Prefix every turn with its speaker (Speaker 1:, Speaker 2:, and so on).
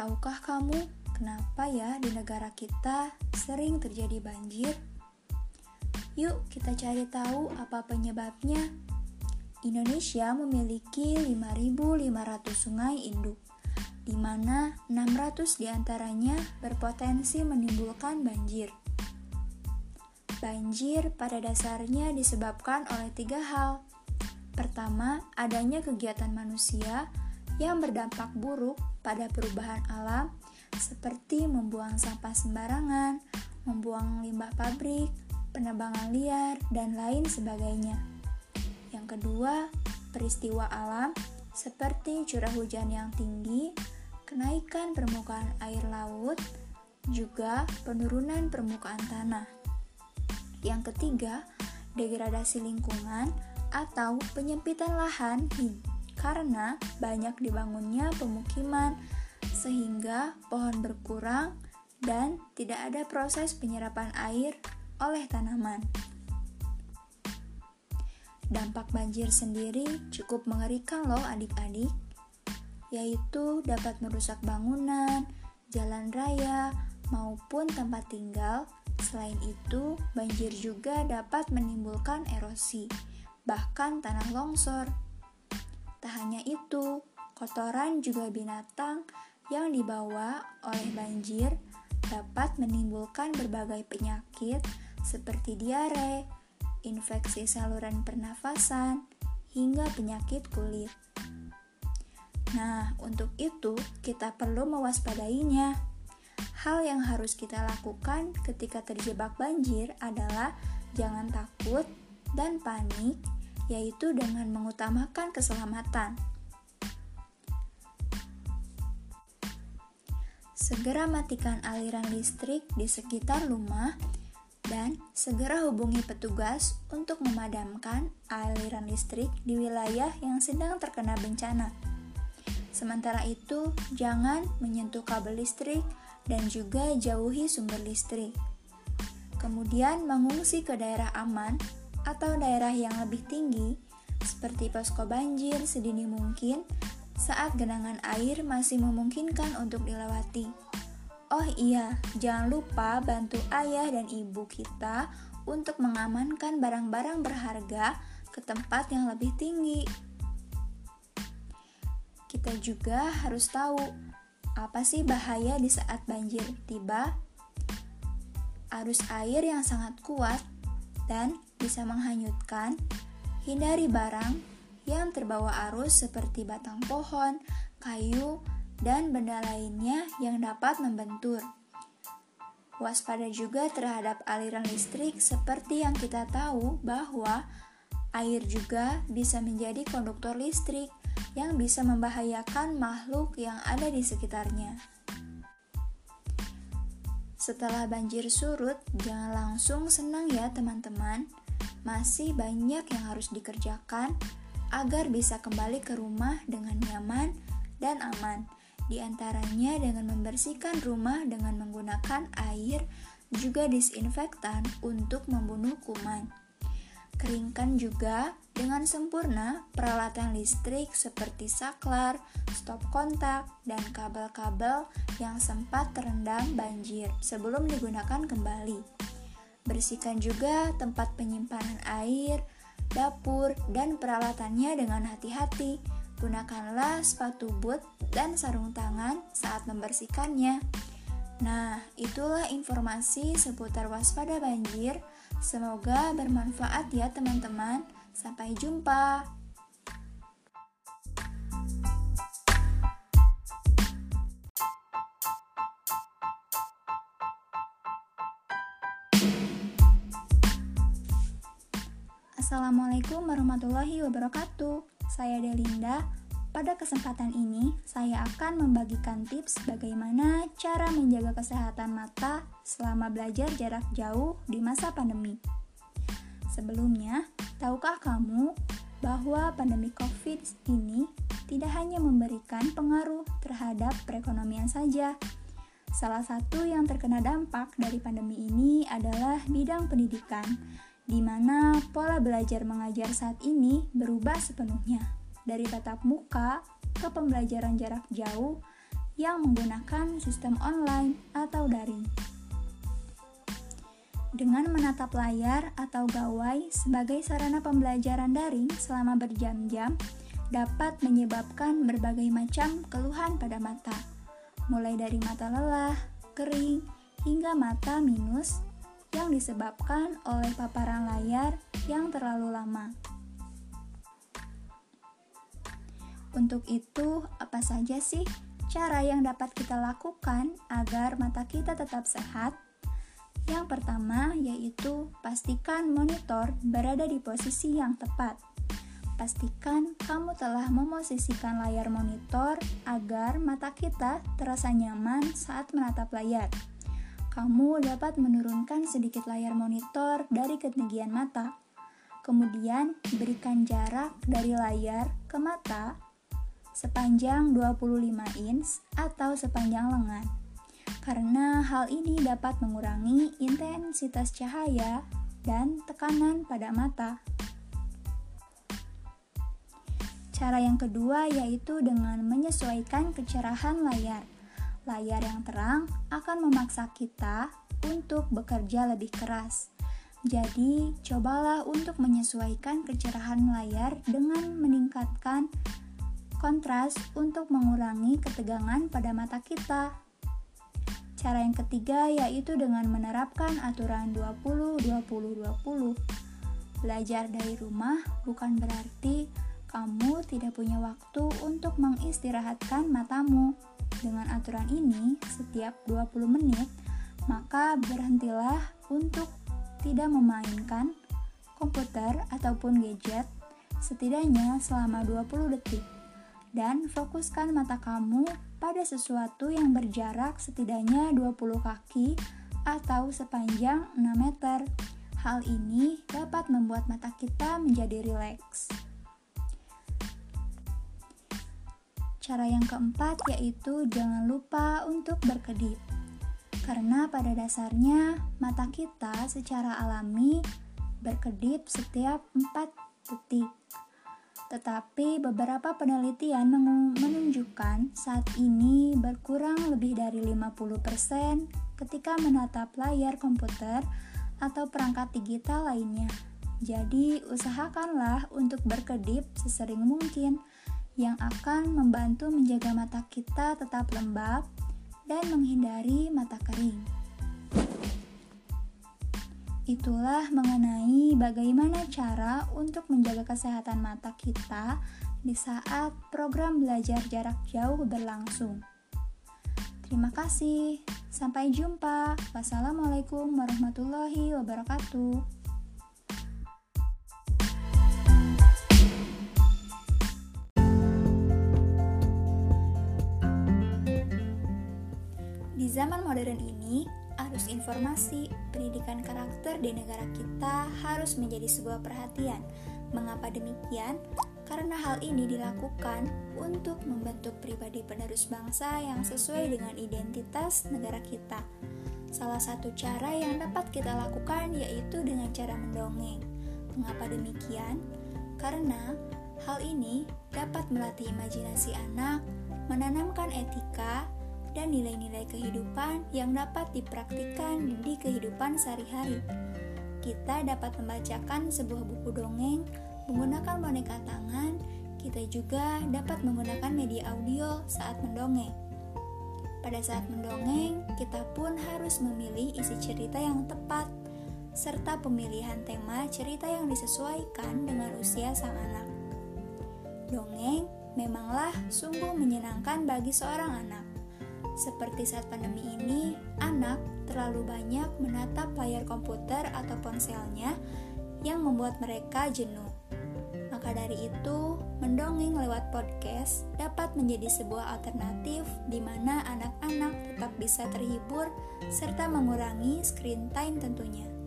Speaker 1: Tahukah kamu kenapa ya di negara kita sering terjadi banjir? Yuk kita cari tahu apa penyebabnya. Indonesia memiliki 5.500 sungai induk, di mana 600 di antaranya berpotensi menimbulkan banjir. Banjir pada dasarnya disebabkan oleh tiga hal. Pertama, adanya kegiatan manusia yang berdampak buruk pada perubahan alam seperti membuang sampah sembarangan, membuang limbah pabrik, penebangan liar, dan lain sebagainya. Yang kedua, peristiwa alam seperti curah hujan yang tinggi, kenaikan permukaan air laut, juga penurunan permukaan tanah. Yang ketiga, degradasi lingkungan atau penyempitan lahan karena banyak dibangunnya pemukiman sehingga pohon berkurang dan tidak ada proses penyerapan air oleh tanaman. Dampak banjir sendiri cukup mengerikan loh adik-adik, yaitu dapat merusak bangunan, jalan raya, maupun tempat tinggal. Selain itu, banjir juga dapat menimbulkan erosi, bahkan tanah longsor Tak hanya itu, kotoran juga binatang yang dibawa oleh banjir dapat menimbulkan berbagai penyakit seperti diare, infeksi saluran pernafasan, hingga penyakit kulit. Nah, untuk itu kita perlu mewaspadainya. Hal yang harus kita lakukan ketika terjebak banjir adalah jangan takut dan panik yaitu dengan mengutamakan keselamatan. Segera matikan aliran listrik di sekitar rumah dan segera hubungi petugas untuk memadamkan aliran listrik di wilayah yang sedang terkena bencana. Sementara itu, jangan menyentuh kabel listrik dan juga jauhi sumber listrik. Kemudian mengungsi ke daerah aman atau daerah yang lebih tinggi, seperti posko banjir sedini mungkin saat genangan air masih memungkinkan untuk dilewati. Oh iya, jangan lupa bantu ayah dan ibu kita untuk mengamankan barang-barang berharga ke tempat yang lebih tinggi. Kita juga harus tahu apa sih bahaya di saat banjir tiba. Arus air yang sangat kuat dan bisa menghanyutkan, hindari barang yang terbawa arus seperti batang pohon, kayu, dan benda lainnya yang dapat membentur. Waspada juga terhadap aliran listrik seperti yang kita tahu bahwa air juga bisa menjadi konduktor listrik yang bisa membahayakan makhluk yang ada di sekitarnya. Setelah banjir surut, jangan langsung senang ya teman-teman masih banyak yang harus dikerjakan agar bisa kembali ke rumah dengan nyaman dan aman. Di antaranya dengan membersihkan rumah dengan menggunakan air juga disinfektan untuk membunuh kuman. Keringkan juga dengan sempurna peralatan listrik seperti saklar, stop kontak, dan kabel-kabel yang sempat terendam banjir sebelum digunakan kembali. Bersihkan juga tempat penyimpanan air, dapur, dan peralatannya dengan hati-hati. Gunakanlah sepatu boot dan sarung tangan saat membersihkannya. Nah, itulah informasi seputar waspada banjir. Semoga bermanfaat ya, teman-teman. Sampai jumpa. Assalamualaikum warahmatullahi wabarakatuh. Saya Delinda. Pada kesempatan ini, saya akan membagikan tips bagaimana cara menjaga kesehatan mata selama belajar jarak jauh di masa pandemi. Sebelumnya, tahukah kamu bahwa pandemi COVID ini tidak hanya memberikan pengaruh terhadap perekonomian saja, Salah satu yang terkena dampak dari pandemi ini adalah bidang pendidikan, di mana pola belajar mengajar saat ini berubah sepenuhnya dari tatap muka ke pembelajaran jarak jauh yang menggunakan sistem online atau daring. Dengan menatap layar atau gawai sebagai sarana pembelajaran daring selama berjam-jam dapat menyebabkan berbagai macam keluhan pada mata, mulai dari mata lelah, kering, hingga mata minus yang disebabkan oleh paparan layar yang terlalu lama. Untuk itu, apa saja sih cara yang dapat kita lakukan agar mata kita tetap sehat? Yang pertama yaitu pastikan monitor berada di posisi yang tepat. Pastikan kamu telah memosisikan layar monitor agar mata kita terasa nyaman saat menatap layar. Kamu dapat menurunkan sedikit layar monitor dari ketinggian mata. Kemudian, berikan jarak dari layar ke mata sepanjang 25 inch atau sepanjang lengan karena hal ini dapat mengurangi intensitas cahaya dan tekanan pada mata. Cara yang kedua yaitu dengan menyesuaikan kecerahan layar. Layar yang terang akan memaksa kita untuk bekerja lebih keras. Jadi, cobalah untuk menyesuaikan kecerahan layar dengan meningkatkan kontras untuk mengurangi ketegangan pada mata kita. Cara yang ketiga yaitu dengan menerapkan aturan 20-20-20. Belajar dari rumah bukan berarti kamu tidak punya waktu untuk mengistirahatkan matamu. Dengan aturan ini, setiap 20 menit, maka berhentilah untuk tidak memainkan komputer ataupun gadget setidaknya selama 20 detik dan fokuskan mata kamu pada sesuatu yang berjarak setidaknya 20 kaki atau sepanjang 6 meter. Hal ini dapat membuat mata kita menjadi rileks. Cara yang keempat yaitu jangan lupa untuk berkedip. Karena pada dasarnya mata kita secara alami berkedip setiap 4 detik. Tetapi beberapa penelitian menunjukkan saat ini berkurang lebih dari 50% ketika menatap layar komputer atau perangkat digital lainnya. Jadi, usahakanlah untuk berkedip sesering mungkin yang akan membantu menjaga mata kita tetap lembab dan menghindari mata kering. Itulah mengenai bagaimana cara untuk menjaga kesehatan mata kita di saat program belajar jarak jauh berlangsung. Terima kasih, sampai jumpa. Wassalamualaikum warahmatullahi wabarakatuh. Zaman modern ini, arus informasi, pendidikan karakter di negara kita harus menjadi sebuah perhatian. Mengapa demikian? Karena hal ini dilakukan untuk membentuk pribadi penerus bangsa yang sesuai dengan identitas negara kita. Salah satu cara yang dapat kita lakukan yaitu dengan cara mendongeng. Mengapa demikian? Karena hal ini dapat melatih imajinasi anak, menanamkan etika, dan nilai-nilai kehidupan yang dapat dipraktikkan di kehidupan sehari-hari. Kita dapat membacakan sebuah buku dongeng menggunakan boneka tangan, kita juga dapat menggunakan media audio saat mendongeng. Pada saat mendongeng, kita pun harus memilih isi cerita yang tepat, serta pemilihan tema cerita yang disesuaikan dengan usia sang anak. Dongeng memanglah sungguh menyenangkan bagi seorang anak. Seperti saat pandemi ini, anak terlalu banyak menatap layar komputer atau ponselnya yang membuat mereka jenuh. Maka dari itu, mendongeng lewat podcast dapat menjadi sebuah alternatif di mana anak-anak tetap bisa terhibur serta mengurangi screen time tentunya.